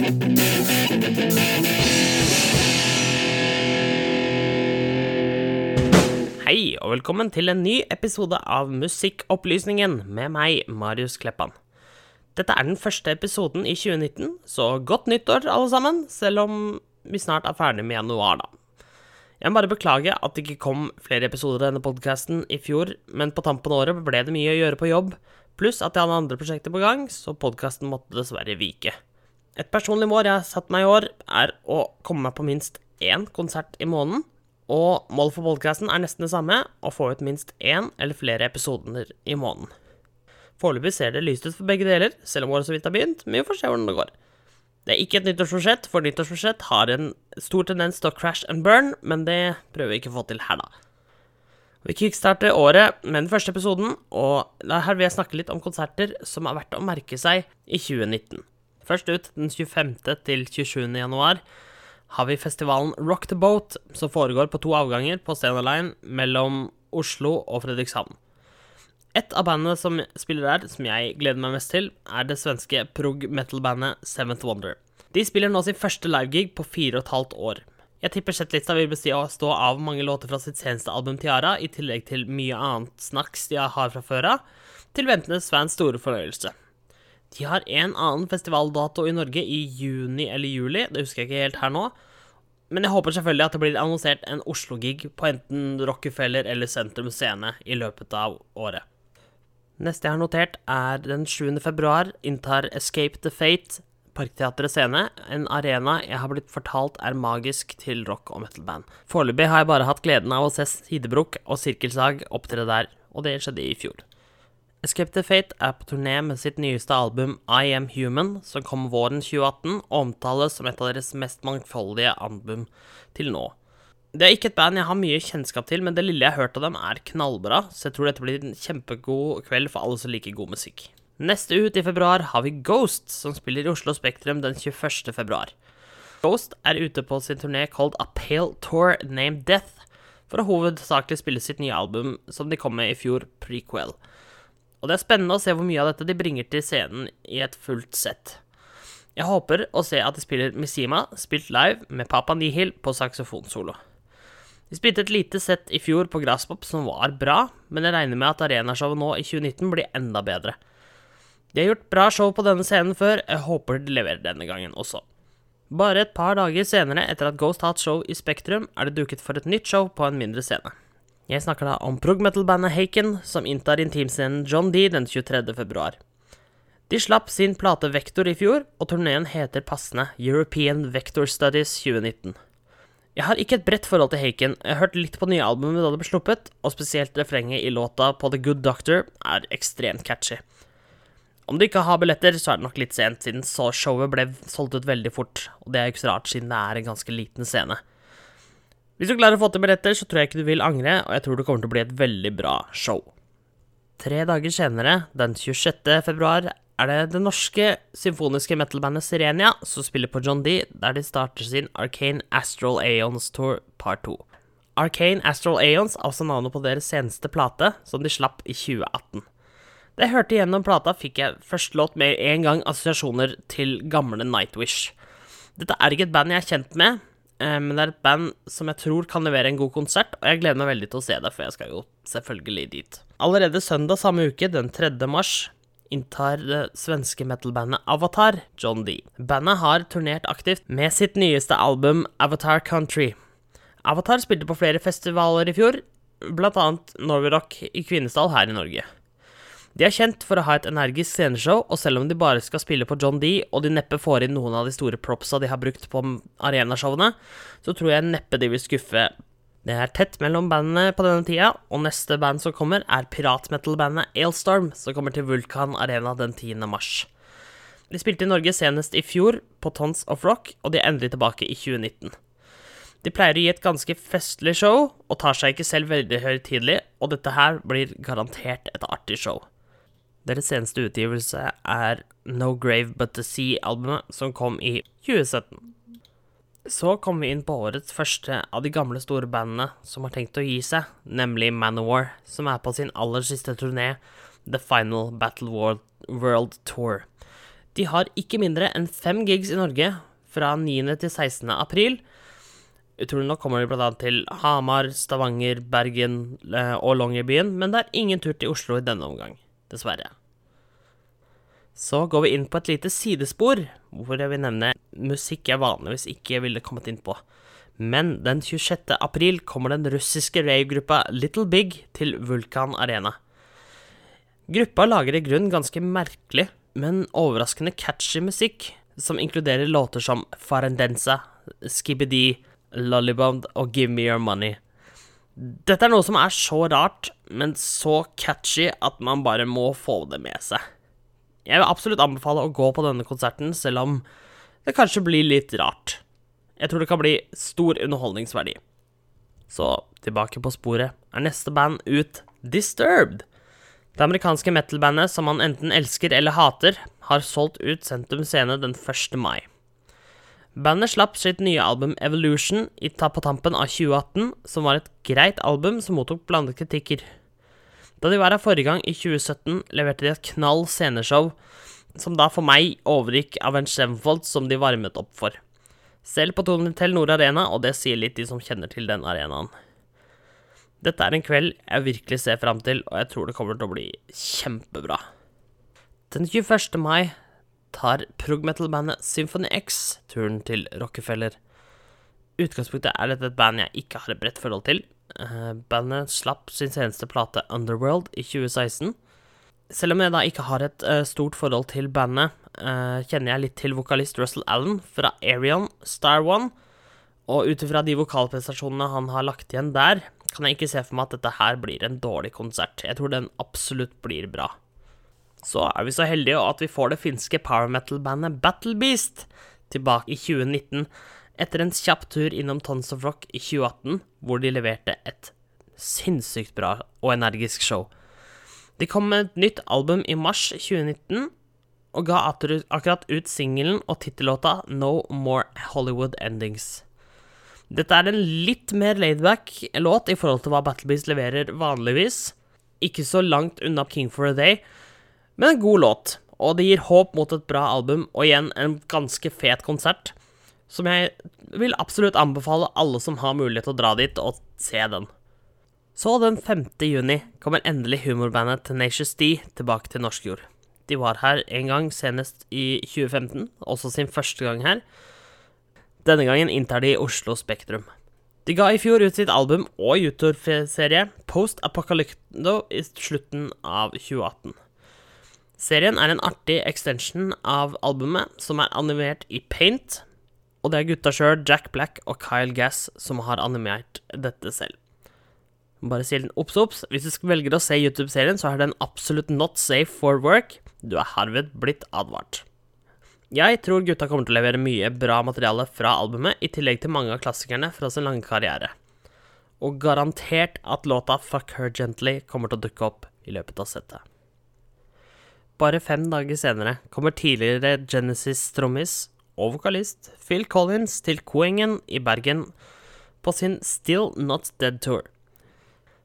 Hei, og velkommen til en ny episode av Musikkopplysningen med meg, Marius Kleppan. Dette er den første episoden i 2019, så godt nyttår, alle sammen, selv om vi snart er ferdig med januar, da. Jeg må bare beklage at det ikke kom flere episoder av denne podkasten i fjor, men på tampen av året ble det mye å gjøre på jobb, pluss at jeg hadde andre prosjekter på gang, så podkasten måtte dessverre vike. Et personlig mål jeg har satt meg i år, er å komme meg på minst én konsert i måneden, og målet for podkasten er nesten det samme, å få ut minst én eller flere episoder i måneden. Foreløpig ser det lyst ut for begge deler, selv om året så vidt har begynt, men vi får se hvordan det går. Det er ikke et nyttårsbudsjett, for nyttårsbudsjett har en stor tendens til å crash and burn, men det prøver vi ikke å få til her, da. Vi kickstarter året med den første episoden, og her vil jeg snakke litt om konserter som er verdt å merke seg i 2019. Først ut den 25. til 27. januar har vi festivalen Rock the Boat, som foregår på to avganger på Stena Line mellom Oslo og Fredrikshavn. Et av bandene som spiller der, som jeg gleder meg mest til, er det svenske prog metal-bandet Seventh Wonder. De spiller nå sin første livegig på fire og et halvt år. Jeg tipper settlista vil bestå av mange låter fra sitt seneste album Tiara, i tillegg til mye annet snacks de har fra før av, til ventenes fans store fornøyelse. De har en annen festivaldato i Norge i juni eller juli, det husker jeg ikke helt her nå. Men jeg håper selvfølgelig at det blir annonsert en Oslo-gig på enten Rockefeller eller Sentrum Scene i løpet av året. Neste jeg har notert, er den 7. februar inntar Escape the Fate Parkteatret Scene, en arena jeg har blitt fortalt er magisk til rock- og metal-band. Foreløpig har jeg bare hatt gleden av å se Sidebrok og Sirkelsag opptre der, og det skjedde i fjor. Escape the Fate er på turné med sitt nyeste album I Am Human, som kom våren 2018 og omtales som et av deres mest mangfoldige album til nå. Det er ikke et band jeg har mye kjennskap til, men det lille jeg har hørt av dem, er knallbra, så jeg tror dette blir en kjempegod kveld for alle som liker god musikk. Neste ut i februar har vi Ghost, som spiller i Oslo Spektrum den 21. februar. Ghost er ute på sin turné called A Pale Tour Named Death, for å hovedsakelig spille sitt nye album, som de kom med i fjor, Prequel og det er spennende å se hvor mye av dette de bringer til scenen i et fullt sett. Jeg håper å se at de spiller Mizima, spilt live med Papa Nihil på saksofonsolo. De spilte et lite sett i fjor på Grasspop som var bra, men jeg regner med at arenashowet nå i 2019 blir enda bedre. De har gjort bra show på denne scenen før, jeg håper de leverer denne gangen også. Bare et par dager senere, etter at Ghost har show i Spektrum, er det duket for et nytt show på en mindre scene. Jeg snakker da om prog metal-bandet Haken, som inntar intimscenen John D den 23. februar. De slapp sin plate Vektor i fjor, og turneen heter passende European Vector Studies 2019. Jeg har ikke et bredt forhold til Haken, jeg har hørt litt på nye albumet da det ble sluppet, og spesielt refrenget i låta på The Good Doctor er ekstremt catchy. Om du ikke har billetter, så er det nok litt sent, siden showet ble solgt ut veldig fort, og det er jo ikke så rart, siden det er en ganske liten scene. Hvis du klarer å få til billetter, så tror jeg ikke du vil angre, og jeg tror det kommer til å bli et veldig bra show. Tre dager senere, den 26. februar, er det det norske symfoniske metal-bandet Sirenia som spiller på John D, der de starter sin Arcane Astral Aeons Tour Part 2. Arcane Astral Aeons også navnet på deres seneste plate, som de slapp i 2018. Da jeg hørte gjennom plata, fikk jeg første låt med en gang assosiasjoner til gamle Nightwish. Dette er ikke et band jeg er kjent med, men det er et band som jeg tror kan levere en god konsert, og jeg gleder meg veldig til å se det, for jeg skal jo selvfølgelig dit. Allerede søndag samme uke, den 3. mars, inntar det svenske metal-bandet Avatar John D. Bandet har turnert aktivt med sitt nyeste album Avatar Country. Avatar spilte på flere festivaler i fjor, annet Norway Rock i Kvinesdal her i Norge. De er kjent for å ha et energisk sceneshow, og selv om de bare skal spille på John D, og de neppe får inn noen av de store propsa de har brukt på arenashowene, så tror jeg neppe de vil skuffe. Det er tett mellom bandene på denne tida, og neste band som kommer, er piratmetal-bandet Ailstorm, som kommer til Vulkan Arena den 10. mars. De spilte i Norge senest i fjor, på Tons of Rock, og de er endelig tilbake i 2019. De pleier å gi et ganske festlig show, og tar seg ikke selv veldig høytidelig, og dette her blir garantert et artig show. Deres seneste utgivelse er No Grave But The Sea-albumet, som kom i 2017. Så kommer vi inn på årets første av de gamle store bandene som har tenkt å gi seg, nemlig Manowar, som er på sin aller siste turné, The Final Battle World, World Tour. De har ikke mindre enn fem gigs i Norge fra 9. til 16. april. Utrolig nok kommer de bl.a. til Hamar, Stavanger, Bergen eh, og Longyearbyen, men det er ingen tur til Oslo i denne omgang, dessverre. Så går vi inn på et lite sidespor, hvor jeg vil nevne musikk jeg vanligvis ikke ville kommet inn på. Men den 26. april kommer den russiske rave-gruppa Little Big til Vulkan Arena. Gruppa lager i grunn ganske merkelig, men overraskende catchy musikk, som inkluderer låter som Farendenza, Skibidi, Lollybond og Give Me Your Money. Dette er noe som er så rart, men så catchy at man bare må få det med seg. Jeg vil absolutt anbefale å gå på denne konserten, selv om det kanskje blir litt rart. Jeg tror det kan bli stor underholdningsverdi. Så tilbake på sporet er neste band ut Disturbed. Det amerikanske metal-bandet som man enten elsker eller hater, har solgt ut Sentrum Scene den 1. mai. Bandet slapp sitt nye album Evolution i på tampen av 2018, som var et greit album som mottok blandede kritikker. Da de var her forrige gang, i 2017, leverte de et knall sceneshow, som da for meg overgikk av en Schemfold som de varmet opp for. Selv på Tonitel Nord Arena, og det sier litt de som kjenner til den arenaen. Dette er en kveld jeg virkelig ser fram til, og jeg tror det kommer til å bli kjempebra. Den 21. mai tar prog-metal-bandet Symphony X turen til Rockefeller. Utgangspunktet er dette et band jeg ikke har et bredt forhold til, bandet slapp sin seneste plate, Underworld, i 2016. Selv om jeg da ikke har et uh, stort forhold til bandet, uh, kjenner jeg litt til vokalist Russell Allen fra Arion Star One. Og ut ifra de vokalprestasjonene han har lagt igjen der, kan jeg ikke se for meg at dette her blir en dårlig konsert. Jeg tror den absolutt blir bra. Så er vi så heldige at vi får det finske power metal-bandet Battle Beast tilbake i 2019 etter en kjapp tur innom Tons of Rock i 2018, hvor de leverte et sinnssykt bra og energisk show. De kom med et nytt album i mars 2019 og ga akkurat ut singelen og tittellåta No More Hollywood Endings. Dette er en litt mer laidback låt i forhold til hva Battlebeast leverer vanligvis. Ikke så langt unna King for a Day, men en god låt. Og det gir håp mot et bra album, og igjen en ganske fet konsert som jeg vil absolutt anbefale alle som har mulighet til å dra dit og se den. Så den 5. juni kommer endelig humorbandet Tenacious D tilbake til norsk jord. De var her en gang senest i 2015, også sin første gang her. Denne gangen inntar de Oslo Spektrum. De ga i fjor ut sitt album og YouTube-serie Post Apocalypto i slutten av 2018. Serien er en artig extension av albumet, som er animert i paint, og det er gutta sjøl, Jack Black og Kyle Gass, som har animert dette selv. Bare si en obs, obs. Hvis du velger å se YouTube-serien, så er den absolutt not safe for work. Du er herved blitt advart. Jeg tror gutta kommer til å levere mye bra materiale fra albumet, i tillegg til mange av klassikerne fra sin lange karriere. Og garantert at låta Fuck Her Gently kommer til å dukke opp i løpet av settet. Bare fem dager senere kommer tidligere Genesis-trommis og vokalist Phil Collins til Koengen i Bergen på sin Still Not Dead Tour.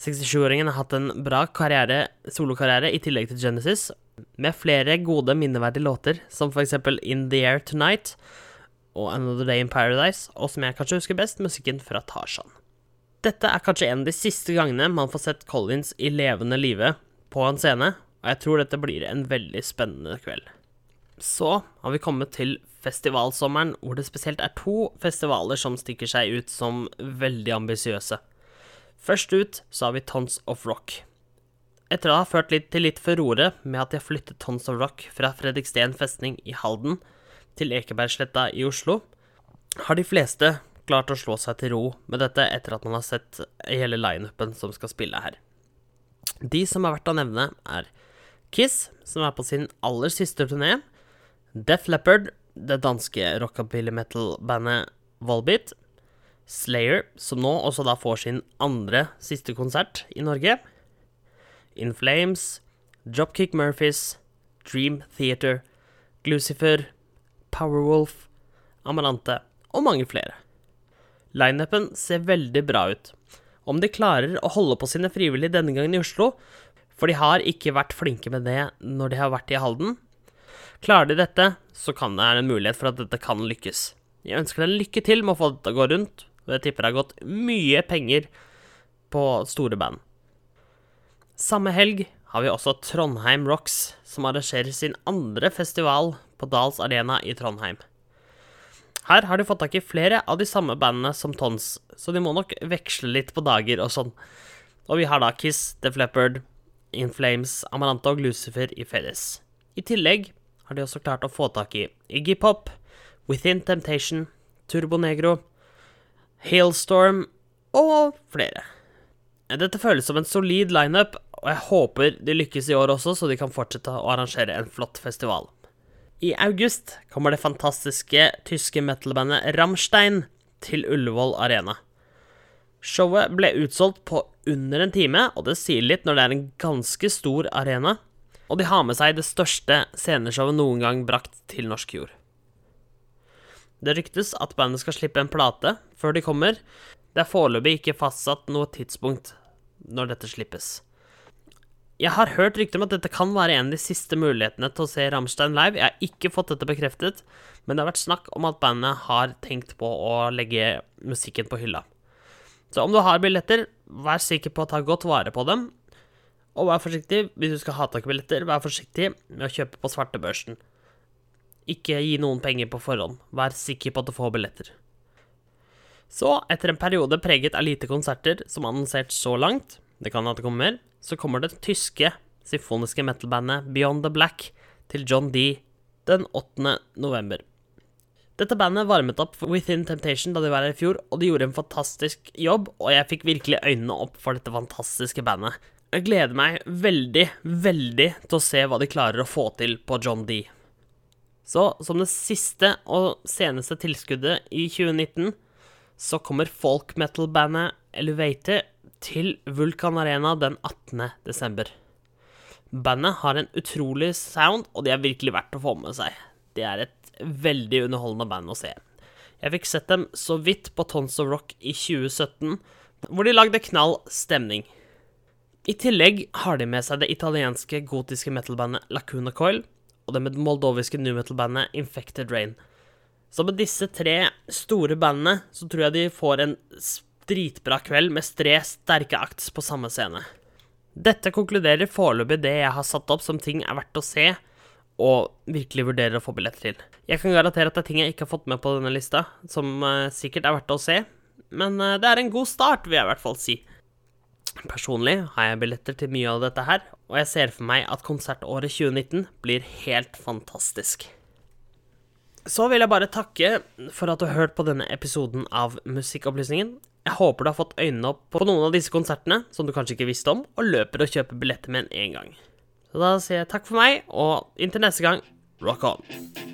67-åringen har hatt en bra karriere, solokarriere i tillegg til Genesis, med flere gode, minneverdige låter, som eksempel In The Air Tonight og Another Day in Paradise, og som jeg kanskje husker best, musikken fra Tarzan. Dette er kanskje en av de siste gangene man får sett Collins i levende live på en scene, og jeg tror dette blir en veldig spennende kveld. Så har vi kommet til festivalsommeren, hvor det spesielt er to festivaler som stikker seg ut som veldig ambisiøse. Først ut så har vi Tons of Rock. Etter å ha ført litt til litt furore med at de har flyttet Tons of Rock fra Fredriksten festning i Halden til Ekebergsletta i Oslo, har de fleste klart å slå seg til ro med dette etter at man har sett hele lineupen som skal spille her. De som er verdt å nevne, er Kiss, som er på sin aller siste turné, Def Leppard, det danske rockabilly metal-bandet Volbeat, Slayer, som nå også da får sin andre siste konsert i Norge, In Flames, Dropkick Murphys, Dream Theater, Glucifer, Powerwolf, Amarante og mange flere. Lineupen ser veldig bra ut. Om de klarer å holde på sine frivillige denne gangen i Oslo, for de har ikke vært flinke med det når de har vært i Halden, Klarer de dette, så kan det være en mulighet for at dette kan lykkes. Jeg ønsker deg lykke til med å få dette til å gå rundt, og jeg tipper det har gått mye penger på store band. Samme helg har vi også Trondheim Rocks, som arrangerer sin andre festival på Dals Arena i Trondheim. Her har de fått tak i flere av de samme bandene som Tons, så de må nok veksle litt på dager og sånn. Og vi har da Kiss, The Fleppard, In Flames, Amaranta og Lucifer i felles. I tillegg har de også klart å få tak i Iggy Pop, Within Temptation, Turbo Negro, Hailstorm og flere. Dette føles som en solid lineup, og jeg håper de lykkes i år også, så de kan fortsette å arrangere en flott festival. I august kommer det fantastiske tyske metal-bandet Rammstein til Ullevål Arena. Showet ble utsolgt på under en time, og det sier litt når det er en ganske stor arena, og de har med seg det største sceneshowet noen gang brakt til norsk jord. Det ryktes at bandet skal slippe en plate før de kommer. Det er foreløpig ikke fastsatt noe tidspunkt når dette slippes. Jeg har hørt rykter om at dette kan være en av de siste mulighetene til å se Rammstein live. Jeg har ikke fått dette bekreftet, men det har vært snakk om at bandet har tenkt på å legge musikken på hylla. Så om du har billetter, vær sikker på å ta godt vare på dem. Og vær forsiktig hvis du skal ha tak i billetter, vær forsiktig med å kjøpe på svartebørsen. Ikke gi noen penger på forhånd. Vær sikker på at du får billetter. Så, etter en periode preget av lite konserter som annonsert så langt, det kan at det kommer mer, så kommer det tyske symfoniske metal-bandet Beyond the Black til John D den 8. november. Dette bandet varmet opp for Within Temptation da de var her i fjor, og de gjorde en fantastisk jobb, og jeg fikk virkelig øynene opp for dette fantastiske bandet. Jeg gleder meg veldig, veldig til å se hva de klarer å få til på John D. Så som det siste og seneste tilskuddet i 2019, så kommer folk metal-bandet Elevator til Vulkan Arena den 18. desember. Bandet har en utrolig sound, og de er virkelig verdt å få med seg. Det er et veldig underholdende band å se. Jeg fikk sett dem så vidt på Tons of Rock i 2017, hvor de lagde knall stemning. I tillegg har de med seg det italienske gotiske metal-bandet Lacuna Coil og det moldoviske new metal-bandet Infected Rain. Så med disse tre store bandene så tror jeg de får en dritbra kveld med tre sterke akts på samme scene. Dette konkluderer foreløpig det jeg har satt opp som ting er verdt å se, og virkelig vurderer å få billetter til. Jeg kan garantere at det er ting jeg ikke har fått med på denne lista, som uh, sikkert er verdt å se, men uh, det er en god start, vil jeg i hvert fall si. Personlig har jeg billetter til mye av dette her, og jeg ser for meg at konsertåret 2019 blir helt fantastisk. Så vil jeg bare takke for at du har hørt på denne episoden av Musikkopplysningen. Jeg håper du har fått øynene opp på noen av disse konsertene som du kanskje ikke visste om, og løper og kjøper billetter med en gang. Så da sier jeg takk for meg, og inntil neste gang, rock on!